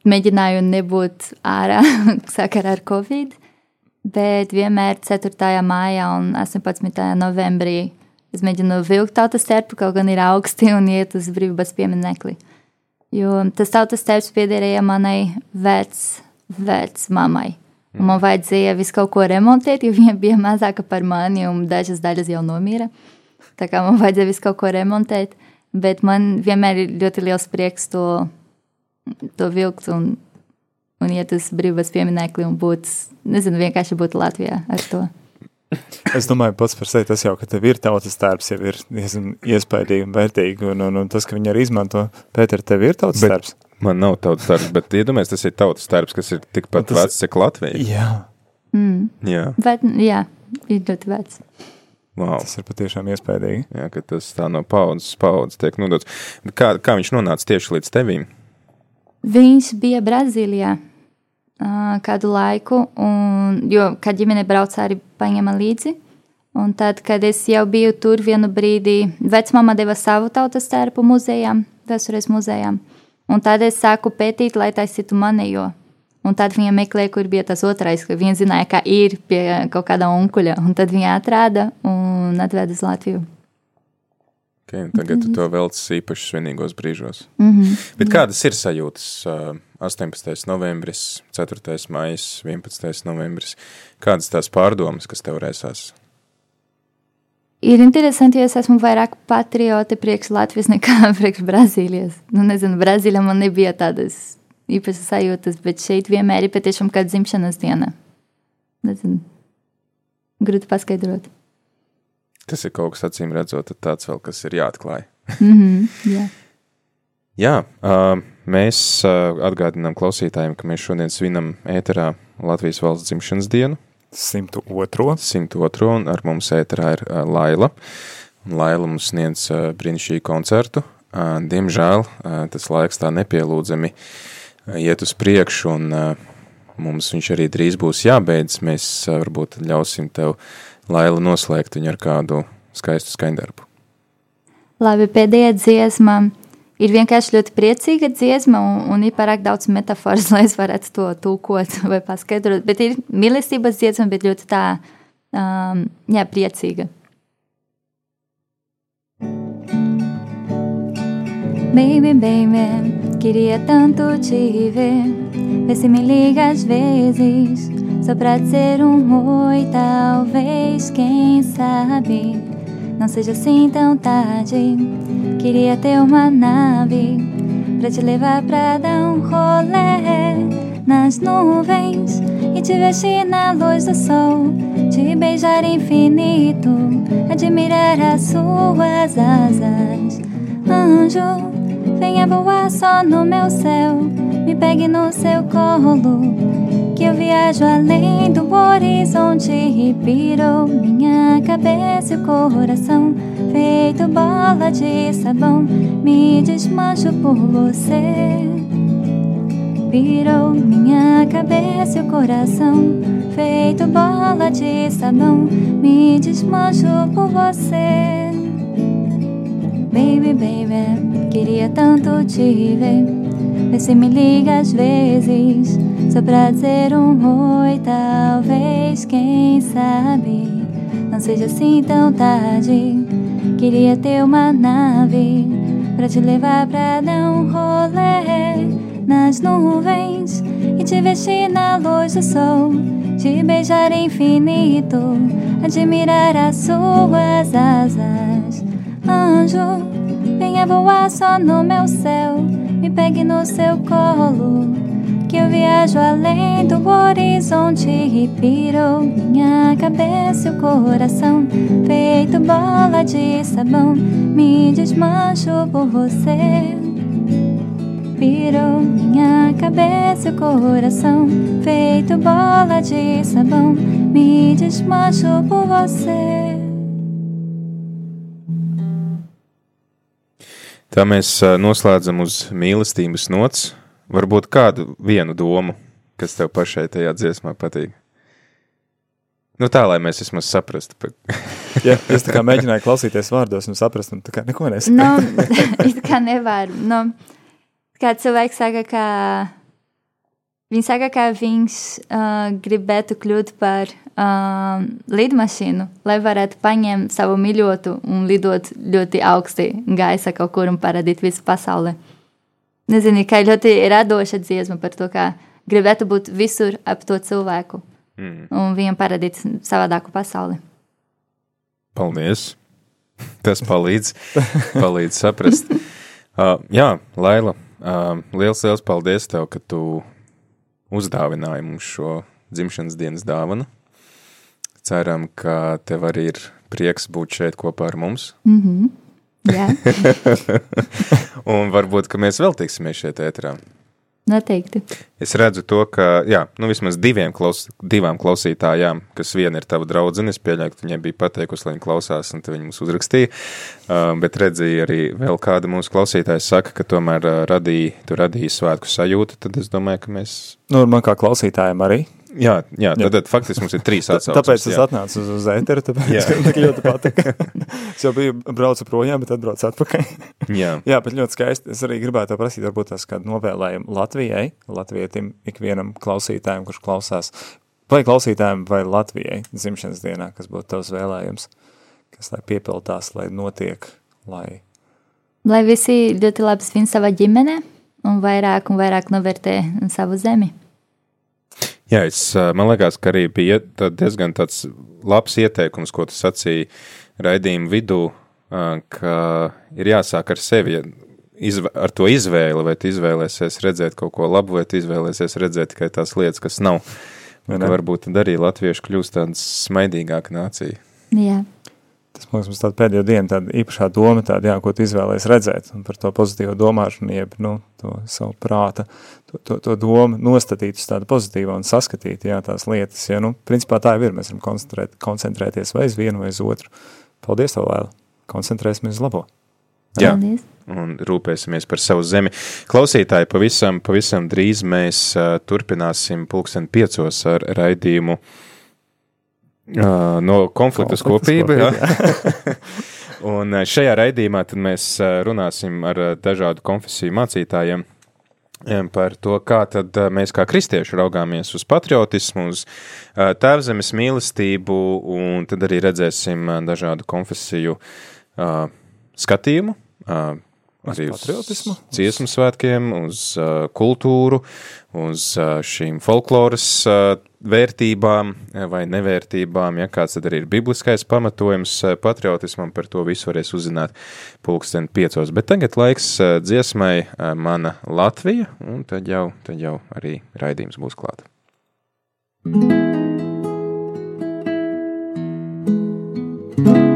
mēģināju nebūt ārā sakarā ar Covid, bet vienmēr 4. mājā un 18. novembrī es mēģinu vilkt tautas terpu, kaut gan ir augsti un iet uz brīvības pieminekli. Uh, Jo tas tautas tēvs piederēja manai vec, vec mammai. Un man vajadzēja visu kaut ko remontēt, jo viņa bija mazāka par mani un dažas daļas jau nomira. Tā kā man vajadzēja visu kaut ko remontēt, bet man vienmēr ir ļoti liels prieks to, to vilkt un, un iet uz brīvības pieminekli un būt, nezinu, vienkārši būt Latvijā ar to. Es domāju, pats par sevi tas jau, ka tev ir tautas tērps, jau ir iespaidīgi un vērtīgi, un, un, un tas, ka viņi arī izmanto, Pēter, tev ir tautas bet tērps? Man nav tautas tērps, bet iedomājies, tas ir tautas tērps, kas ir tikpat tas... vecs, cik Latvija. Jā. Mm. Jā. Bet, jā, ir ļoti vecs. Wow. Tas ir patiešām iespaidīgi. Jā, ka tas tā no paudzes paudzes tiek nodots. Kā, kā viņš nonāca tieši līdz tevīm? Viņš bija Brazīlijā kādu laiku, un, jo, kad ģimene brauca, arī paņēma līdzi. Un tad, kad es jau biju tur vienu brīdi, vecmama deva savu tautas tērpu muzejām, vēstures muzejām. Un tad es sāku pētīt, lai taisītu manējo. Un tad viņa meklēja, kur bija tas otrais, ka viņa zināja, ka ir pie kaut kāda onkuļa. Un tad viņa atrada un atveda uz Latviju. Okay, tagad tu to veltīsi īpaši svinīgos brīžos. Mm -hmm. Bet kādas ir sajūtas? 18. novembris, 4. maija, 11. novembris. Kādas tās pārdomas, kas tev rēsās? Ir interesanti, jo es esmu vairāk patriote priekš Latvijas nekā priekš Brazīlijas. Nu, nezinu, Brazīlijā man nebija tādas īpašas sajūtas, bet šeit vienmēr ir patiešām kāda dzimšanas diena. Nezinu, grūti paskaidrot. Tas ir kaut kas acīm redzot, tāds vēl, kas ir jāatklāj. mm -hmm, jā. Jā, mēs atgādinām klausītājiem, ka mēs šodien svinam ēterā Latvijas valsts dzimšanas dienu. 102. 102. un ar mums ēterā ir Laila. Un Laila mums sniedz brīnišķīgu koncertu. Diemžēl tas laiks tā nepielūdzami iet uz priekšu, un mums viņš arī drīz būs jābeidz. Mēs varbūt ļausim tev Laila noslēgt viņu ar kādu skaistu skaņdarbu. Labi, pēdējā dziesma ir vienkārši ļoti priecīga dziesma un, un ir pārāk daudz metaforas, lai es varētu to tulkot vai paskaidrot. Bet ir mīlestības dziesma, bet ļoti tā, um, jā, priecīga. Baby, baby, queria tanto te ver. Vê se me liga às vezes. Só pra dizer um oi, talvez, quem sabe Não seja assim tão tarde. Queria ter uma nave Pra te levar pra dar um rolê Nas nuvens E te vestir na luz do sol Te beijar infinito Admirar as suas asas. Anjo, venha voar só no meu céu Me pegue no seu colo que eu viajo além do horizonte e pirou minha cabeça e o coração feito bola de sabão me desmancho por você. Pirou minha cabeça e o coração feito bola de sabão me desmancho por você. Baby baby queria tanto te ver vê se me liga às vezes só pra dizer um oi, talvez, quem sabe? Não seja assim tão tarde. Queria ter uma nave pra te levar pra dar um rolê nas nuvens e te vestir na luz do sol, te beijar infinito, admirar as suas asas. Anjo, venha voar só no meu céu, me pegue no seu colo, que eu viajo além do horizonte e pirou minha cabeça e o coração, feito bola de sabão, me desmancho por você. Pirou minha cabeça e o coração, feito bola de sabão, me desmancho por você. Tā mēs ā, noslēdzam uz mīlestības nots. Varbūt kādu vienu domu, kas tev pašai tajā dziesmā patīk. Nu tā, lai mēs vismaz saprastu. pa- Jā, es tā kā mēģināju klausīties vārdos un saprast, un tā kā neko Nu, nesaprotu. it kā nevar. Nu, kā cilvēks saka, ka viņš saka, ka viņš uh, gribētu kļūt par uh, lidmašīnu, lai varētu paņemt savu mīļotu un lidot ļoti augsti gaisa kaut kur un parādīt visu pasauli. Nezinu, kā ļoti radoša dziesma par to, kā gribētu būt visur ap to cilvēku Mm. un viņam parādīt savādāku pasauli. Paldies! Tas palīdz, palīdz saprast. Uh, jā, Laila, uh, liels, liels paldies tev, ka tu uzdāvināji mums šo dzimšanas dienas dāvanu. Ceram, ka tev arī ir prieks būt šeit kopā ar mums. Mm -hmm. Jā, Un varbūt, ka mēs vēl tiksimies šeit ēterā. noteikti. Es redzu to, ka, jā, nu vismaz diviem klaus, divām klausītājām, kas viena ir tava draudzene, es pieļauju, ka viņai bija pateikusi, lai viņa klausās, un viņa mums uzrakstīja, uh, bet redzēju arī vēl kāda mūsu klausītāja saka, ka tomēr uh, radīja, tu radīji svētku sajūtu, tad es domāju, ka mēs, Nu, man kā klausītājiem arī. Jā, jā, tad, tad faktiski mums ir trīs Tā- atsauces. Tāpēc es jā. atnācu uz, uz ēteru, tāpēc Jā. man tik ļoti patika. es jau biju braucu projām, bet atbraucu atpakaļ. Jā, Jā, bet ļoti skaisti. Es arī gribētu prasīt, varbūt tās kādu novēlējumu Latvijai, latvietim, ikvienam klausītājam, kurš klausās, vai klausītājiem, vai Latvijai dzimšanas dienā, kas būtu tavs vēlējums, kas lai piepildās, lai notiek, lai... Lai visi ļoti labi svin savā ģimenē un vairāk un vairāk novērtē savu zemi. Jā, es, man liekas, ka arī bija diezgan tāds labs ieteikums, ko tu sacīji raidījuma vidū, ka ir jāsāk ar sevi, izv ar to izvēli, vai tu izvēlēsies redzēt kaut ko labu, vai tu izvēlēsies redzēt tikai tās lietas, kas nav. Ka varbūt tad arī latvieši kļūst tāda smaidīgāka nācija. Jā, Tas, man liekas, mums tāda pēdējo dienu tāda īpašā doma, tāda, jā, ko tu izvēlējies redzēt, un par to pozitīvo domāšanu, jeb, nu, to savu prāta, to, to, to domu nostatīt uz tādu pozitīvu un saskatīt, jā, tās lietas, ja, nu, principā tā jau ir, mēs varam koncentrēt, koncentrēties vai uz vienu vai uz otru. Paldies, tev, Lēla! Koncentrēsimies uz labo! Jā. paldies. un rūpēsimies par savu zemi. Klausītāji, pavisam, pavisam drīz mēs uh, turpināsim pulksten piecos ar raidījumu uh, no konfliktas Konfliktas kopība. Un uh, šajā raidījumā mēs uh, runāsim ar uh, dažādu konfesiju mācītājiem em, par to, kā tad uh, mēs kā kristieši raugāmies uz patriotismu, uz uh, tēvzemes mīlestību, un tad arī redzēsim uh, dažādu konfesiju uh, skatījumu. Uh, Uz arī patriotismu? uz dziesmu svētkiem, uz uh, kultūru, uz uh, šīm folkloras uh, vērtībām eh, vai nevērtībām, ja kāds tad arī ir bibliskais pamatojums uh, patriotismam, par to visu varēs uzzināt pulksten piecos. Bet tagad laiks uh, dziesmai uh, Mana Latvija, un tad jau, tad jau arī raidījums būs klāt. Saules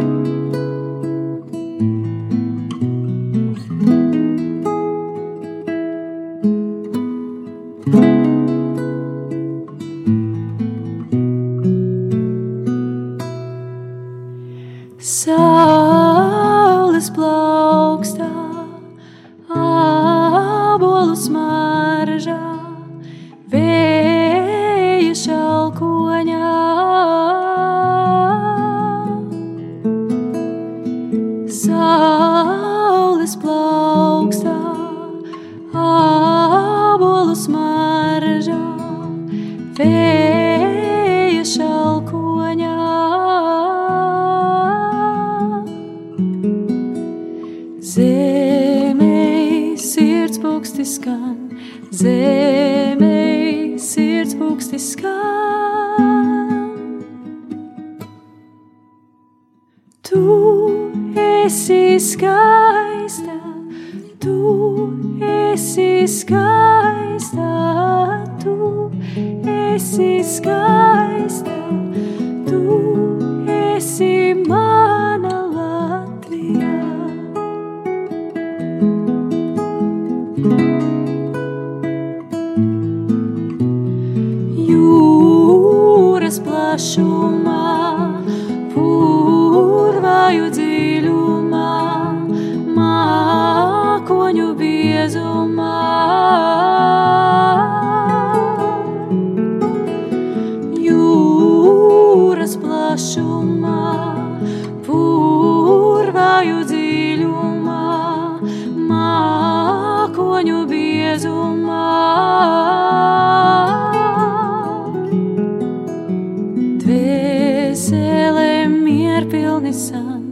Dvēsele mierpilni san,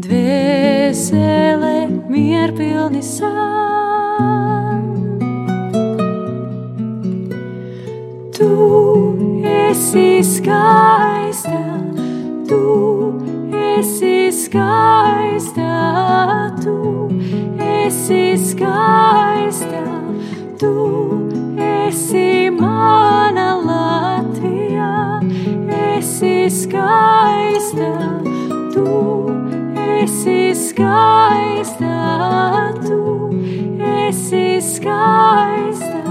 dvēsele mierpilni san. Tu esi skaista, tu esi skaista, tu esi skaista, tu esi mana esi skaista, tu esi skaista, tu esi skaista,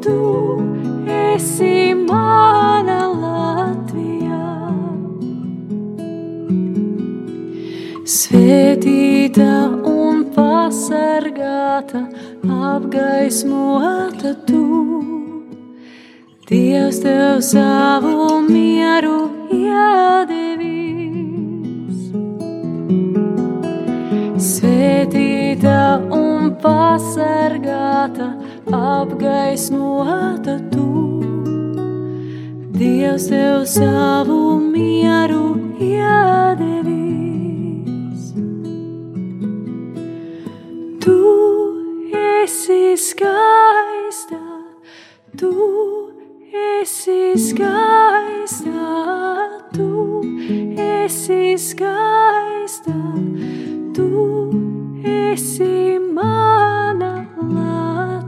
tu esi mana Latvija. Svētīta un pasargāta, apgaismota tu. Dievs tev savu mieru iedevis. Svētīta un pasargāta, apgaismota tu. Dievs tev savu mieru iedevis. Tu esi skaista, tu esi skaista, tu esi skaista, tu esi mana lāta.